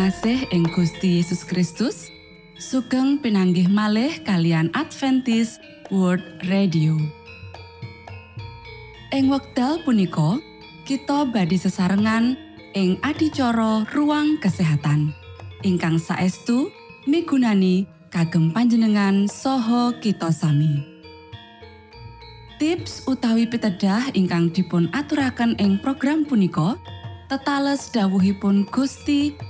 Kinasih ing Gusti Yesus Kristus, sugeng pinanggih malih kalian Adventist World Radio. Ing wekdal punika, kita badi sesarengan ing adicara ruang kesehatan ingkang saestu migunani kagem panjenengan saha kita sami. Tips utawi pitedah ingkang dipun aturaken ing program punika tetales dawuhipun Gusti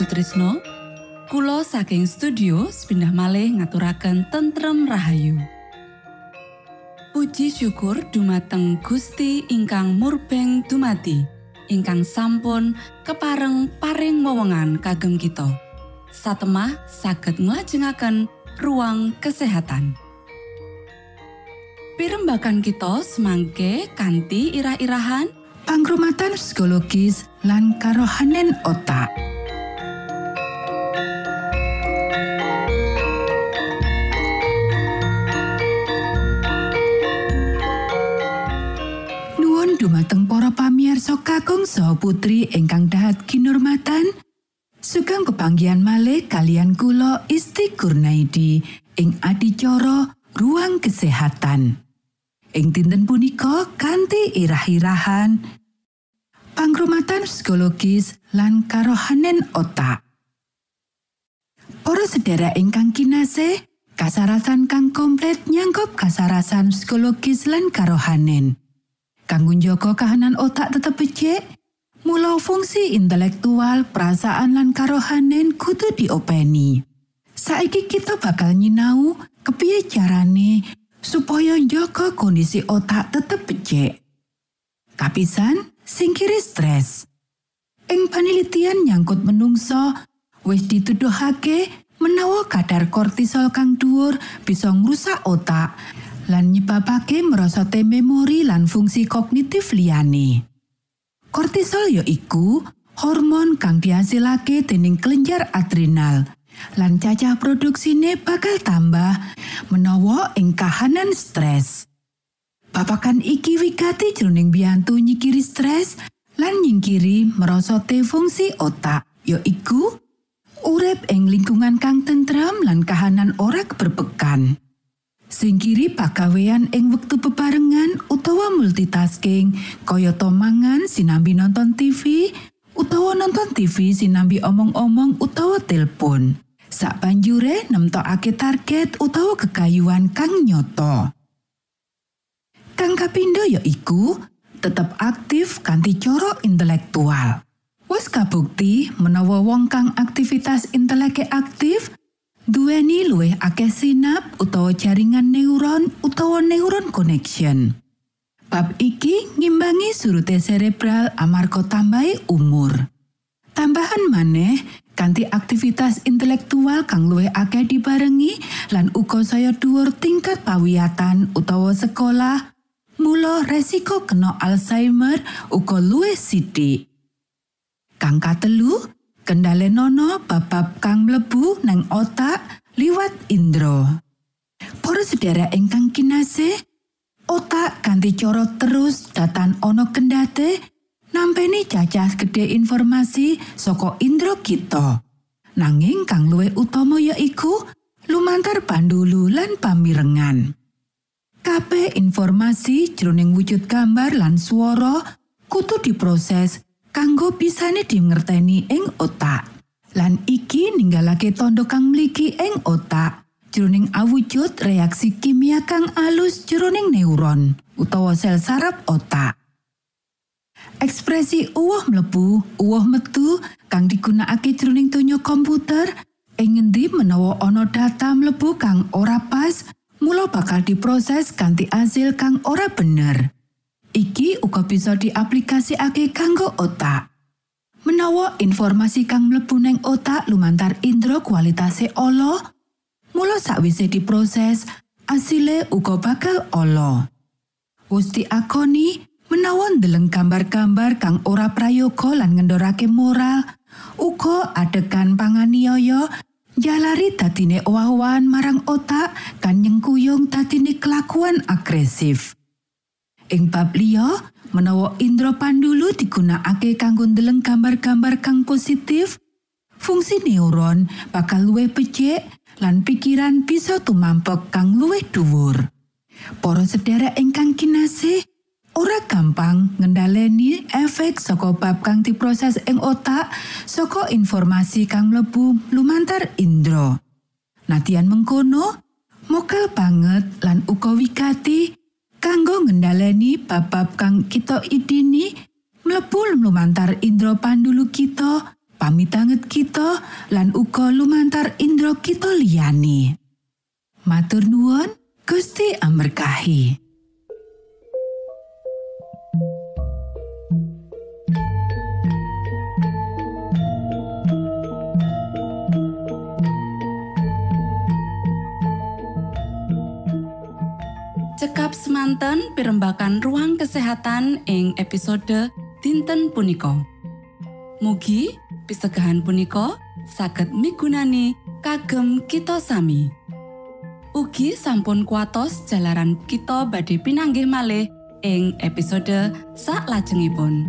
Sutrisno Kulo saking studio pindah malih ngaturaken tentrem Rahayu. Puji syukur dumateng Gusti ingkang murbeng dumati ingkang sampun kepareng paring wewenngan kagem kita. Satemah saged nglajengaken ruang kesehatan. Pirembakan kita semangke kanthi irah-irahan Pangrumatan psikologis lan karohanen otak. Kakung saha putri ingkang dahat kinurmatan. Sugeng kepanggihan malih kalian kula Isti Kurnaidi ing adicara ruang kesehatan. Ing dinten punika kanthi irah-irahan pangrumatan psikologis lan karohanen otak. Para sedherek ingkang kinasih, kasarasan kang komplit nyangkop kasarasan psikologis lan karohanen. Kanggo njaga kahanan otak tetep becik, mula fungsi intelektual, perasaan lan karohanen kudu diopeni. Saiki kita bakal nyinau kepiye carane supaya njaga kondisi otak tetep becik. Kapisan, singkiri stres. Ing panelitian nyangkut menungso, wis dituduhake menawa kadar kortisol kang dhuwur bisa ngrusak otak lan nyebabake merosot memori lan fungsi kognitif liyane. Kortisol ya iku hormon kang dihasilake dening kelenjar adrenal lan cacah produksine bakal tambah menawa ing kahanan stres. Babakan iki wigati jroning biyantu nyikiri stres lan nyingkiri merosote fungsi otak, ya iku urip ing lingkungan kang tentrem lan kahanan ora keberbekan. Singkiri pagawean ing wektu bebarengan utawa multitasking, kayata mangan sinambi nonton TV utawa nonton TV sinambi omong-omong utawa telepon. Sak banjure nemtokake target utawa kekayuan kang nyoto. Kang kapindo ya iku tetep aktif kanthi cara intelektual. Wes kabukti menawa wong kang aktivitas inteleke aktif duweni luwih akeh sinap utawa jaringan neuron utawa neuron connection. Bab iki ngimbangi surute cerebral amarga tambahi umur. Tambahan maneh, kanthi aktivitas intelektual kang luwih akeh dibarengi lan uga saya dhuwur tingkat pawiyatan utawa sekolah, mula resiko kena Alzheimer uga luwih sithik. Kang katelu, kendalenono bab-bab kang mlebu nang otak liwat indra. Para sedherek ingkang kinasih, otak kanthi cara terus datan ana kendate nampeni cacah gede informasi saka indra kita. Nanging kang luwih utama yaiku lumantar pandulu lan pamirengan. Kabeh informasi jroning wujud gambar lan swara kudu diproses kanggo bisane dingerteni ing otak. Lan iki ninggalake tondo kang mligi ing otak jroning awujud reaksi kimia kang alus jroning neuron utawa sel saraf otak. Ekspresi uwah mlebu, uwah metu kang digunakake jroning donya komputer ing ngendi menawa ana data mlebu kang ora pas, mula bakal diproses kanthi asil kang ora bener. Iki uga bisa diaplikasikake kanggo otak. Menawa informasi kang mlebu neng otak lumantar indra kualitase ala, mula sakwise diproses, asile uga bakal ala. Wus diakoni menawa ndeleng gambar-gambar kang ora prayoga lan ngendorake moral, uga adegan panganiaya jalari owah-owahan marang otak kan nyengkuyung dadine kelakuan agresif. Ing bab liya, menawa indra pandulu digunakake kanggo ndeleng gambar-gambar kang positif, fungsi neuron bakal luwih becik lan pikiran bisa tumampek kang luwih dhuwur. Para sedherek ingkang kinasih, ora gampang ngendhaleni efek saka bab kang diproses ing otak saka informasi kang mlebu lumantar indra. Nadian mengkono, mokal banget lan uga wigati kanggo ngendhaleni bab-bab kang kita idini mlebu lumantar indra pandulu kita pamitanget kita lan uga lumantar indera kita liyane. Matur nuwun, Gusti amberkahi. Cekap semanten pimbakan ruang kesehatan ing episode dinten punika. Mugi pisegahan punika saged migunani kagem kita sami. Ugi sampun kuatos jalaran kita badhe pinanggih malih ing episode sak lajengipun.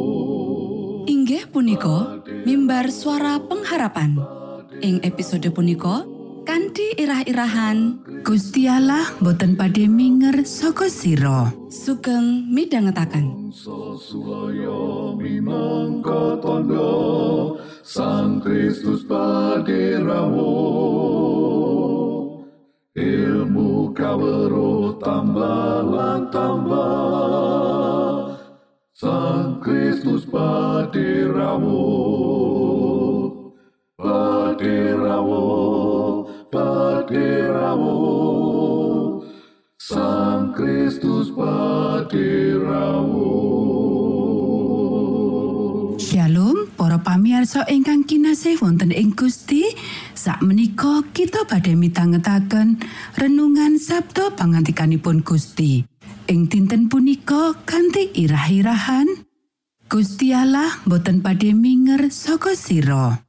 punika mimbar suara pengharapan. Ing episode punika kanthi irah-irahan Gusti Allah boten badhe minger saka sira. sugeng midhangetaken. Tondo Sang Kristus paderamu Ilmu kawero tambah lan tambah Sang Kristus paderamu Paderamu Paderamu Sang Kristus paderamu Shalom para pamirsa ingkang kinasih wonten ing Gusti sakmenika kita badhe mitangetaken renungan Sabda pangantikanipun Gusti ing dinten punika kanthi irah-irahan Gusti Allah boten badhe minger saka sira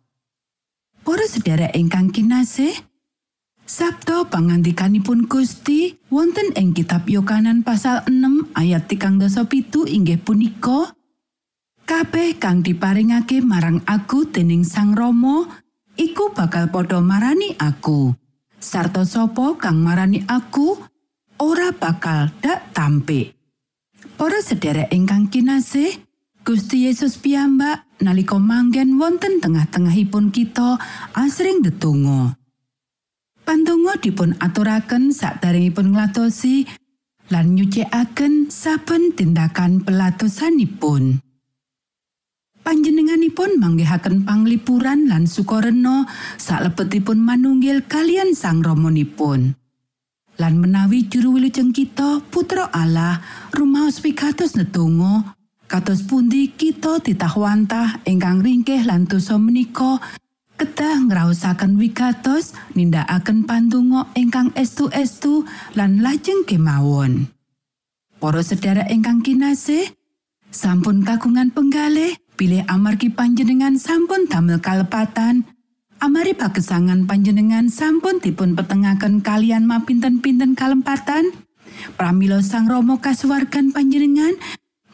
Para sedherek ingkang kinasih Sabda pangantikanipun Gusti wonten ing kitab Yohanan pasal 6 ayat 37 inggih punika Kabeh kang diparingake marang aku dening Sang Rama iku bakal padha marani aku. Sarta sapa kang marani aku ora bakal dak tampik. Para sederek ingkang kinasih, Gusti Yesus piyambak nalika manggen wonten tengah-tengahipun kita asring ndedonga. Pandonga dipun aturaken sakderengipun ngladosi lan nyucikaken saben tindakan pelatosanipun. Panjenenganipun manggihaken panglipuran lan sukarena salebetipun manunggil kalian sang romonipun. Lan menawi juru wilujeng kita putra Allah rumaos pikados nedonga kados pundi kita titahwantah ingkang ringkih lan dosa menika kedah ngraosaken wigatos nindakaken pandonga ingkang estu-estu lan lajeng kemawon. Para sedherek ingkang kinasih, sampun kagungan penggalih bilih amargi panjenengan sampun damel kalepatan amari pagesangan panjenengan sampun dipun petengaken kalian mapinten-pinten kalempatan pramila sang Rama kasuwargan panjenengan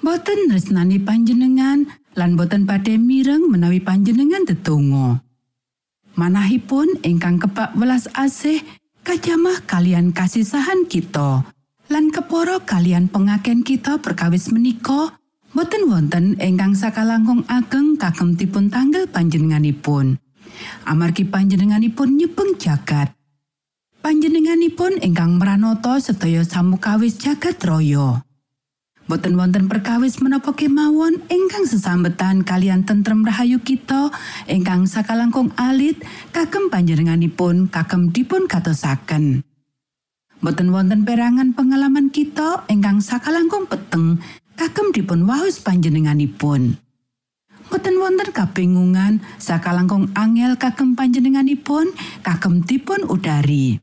boten resnani panjenengan lan boten badhe mireng menawi panjenengan tetunggo manahipun ingkang kebak welas asih kajamah kalian kasisahan kita lan keporo kalian pengaken kita perkawis menika Boten wonten ingkang sakalangkung ageng kagem dipun tanggal panjenenganipun. Amargi panjenenganipun nyepeng jagat. Panjenenganipun ingkang meranata sedaya samukawis jagat raya. Boten wonten perkawis menapa kemawon ingkang sesambetan kalian tentrem rahayu kita ingkang sakalangkung alit kagem panjenenganipun kagem dipun katosaken. Boten wonten perangan pengalaman kita ingkang sakalangkung peteng kagem dipun waos panjenenganipun. Boten wonten kabingungan sakalangkung angel kagem panjenenganipun kagem dipun udari.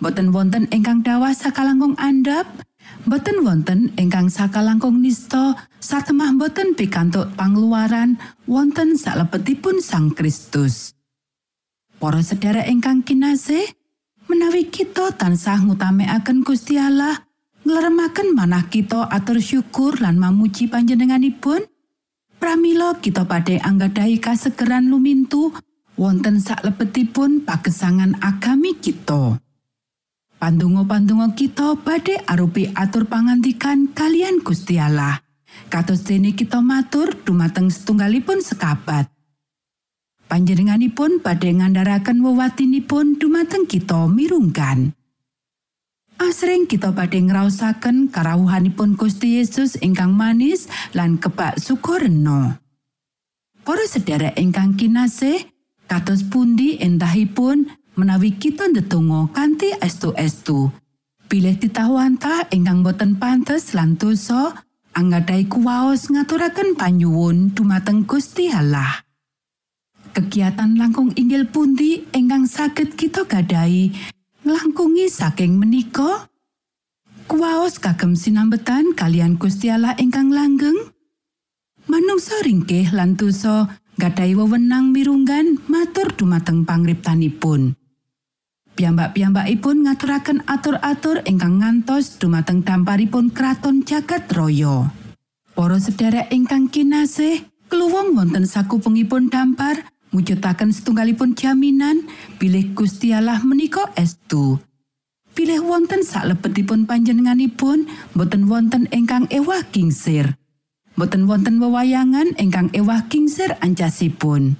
Boten wonten ingkang dawah sakalangkung andhap, boten wonten ingkang sakalangkung nista satemah boten pikantuk pangluaran wonten salebetipun Sang Kristus. Para sedherek ingkang kinasih, menawi kita tansah ngutamekaken Gusti Allah, ngleremaken manah kita atur syukur lan mamuji panjenenganipun pramila kita badhe anggadhahi kasegeran lumintu wonten saklebetipun pagesangan agami kita. Pandonga-pandonga kita badhe arupi atur pangantikan kalian Gusti Allah. Kados dene kita matur dumateng setunggalipun sekabat. Panjenenganipun badhe ngandharaken wewatinipun dumateng kita mirungkan. Asring kita badhe ngraosaken karawuhanipun Gusti Yesus ingkang manis lan kebak sukoreno. Para sedherek ingkang kinasih, kados pundi entahipun menawi kita ndedonga kanthi estu-estu. Bilih ditawantah ingkang boten pantes lan dosa, anggadhahi kuwaos ngaturaken panyuwun dumateng Gusti Allah. Kegiatan langkung inggil pundi ingkang saged kita gadahi nglangkungi saking menika? Kuwaos kagem sinambetan kalian Gusti Allah ingkang langgeng? Manungsa ringkih lan dosa gadahi wewenang mirunggan matur dumateng pangriptanipun. Piyambak-piyambakipun ngaturaken atur-atur ingkang ngantos dumateng damparipun kraton jagat raya. Para sedherek ingkang kinasih, kluwung wonten sakupengipun dampar mujudaken setunggalipun jaminan bilih Allah menika estu. Pilih wonten saklebetipun panjenenganipun boten wonten ingkang ewah kingsir. Boten wonten wewayangan ingkang ewah kingsir ancasipun.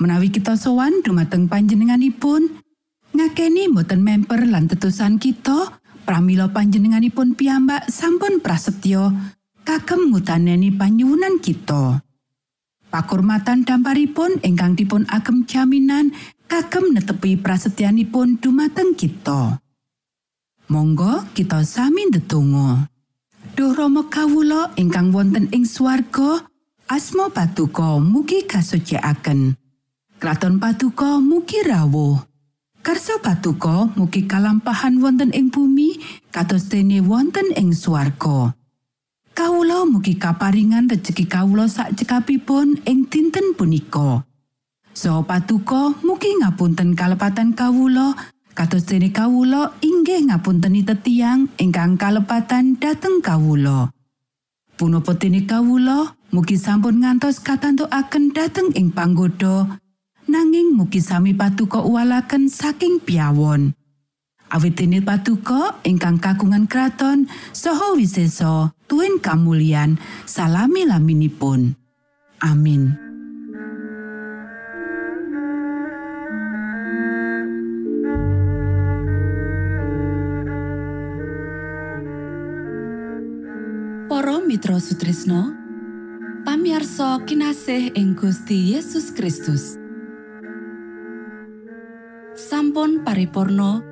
Menawi kita sowan dumateng panjenenganipun, ngakeni boten memper lan tetusan kita, pramila panjenenganipun piyambak sampun prasetyo kagem ngutaneni panyuwunan kita. Pakurmatan damparipun ingkang dipun agem jaminan kagem netepi prasetyanipun dumateng kita. Monggo kita sami ndedonga. Duh Rama kawula ingkang wonten ing swarga, asma patuko mugi kasucikaken. Kraton patuko mugi rawuh. Karso patuko mugi kalampahan wonten ing bumi kados dene wonten ing swarga. Kawula mugi kaparingan rejeki kawula sak cekapipun ing dinten punika. So patuko mugi ngapunten kalepatan kawula kados dene kawula inggih ngapunteni tetiang ingkang kalepatan dhateng kawula. Punapa dene kawula mugi sampun ngantos katantukaken dhateng ing panggoda nanging mugi sami patuko uwalaken saking piawon. Awit dene patuko ingkang kagungan kraton saha wisesa tuen kamulyan salami laminipun. Amin. Para Mitra Sutrisno pamiarsa kinasih ing Gusti Yesus Kristus sampun paripurno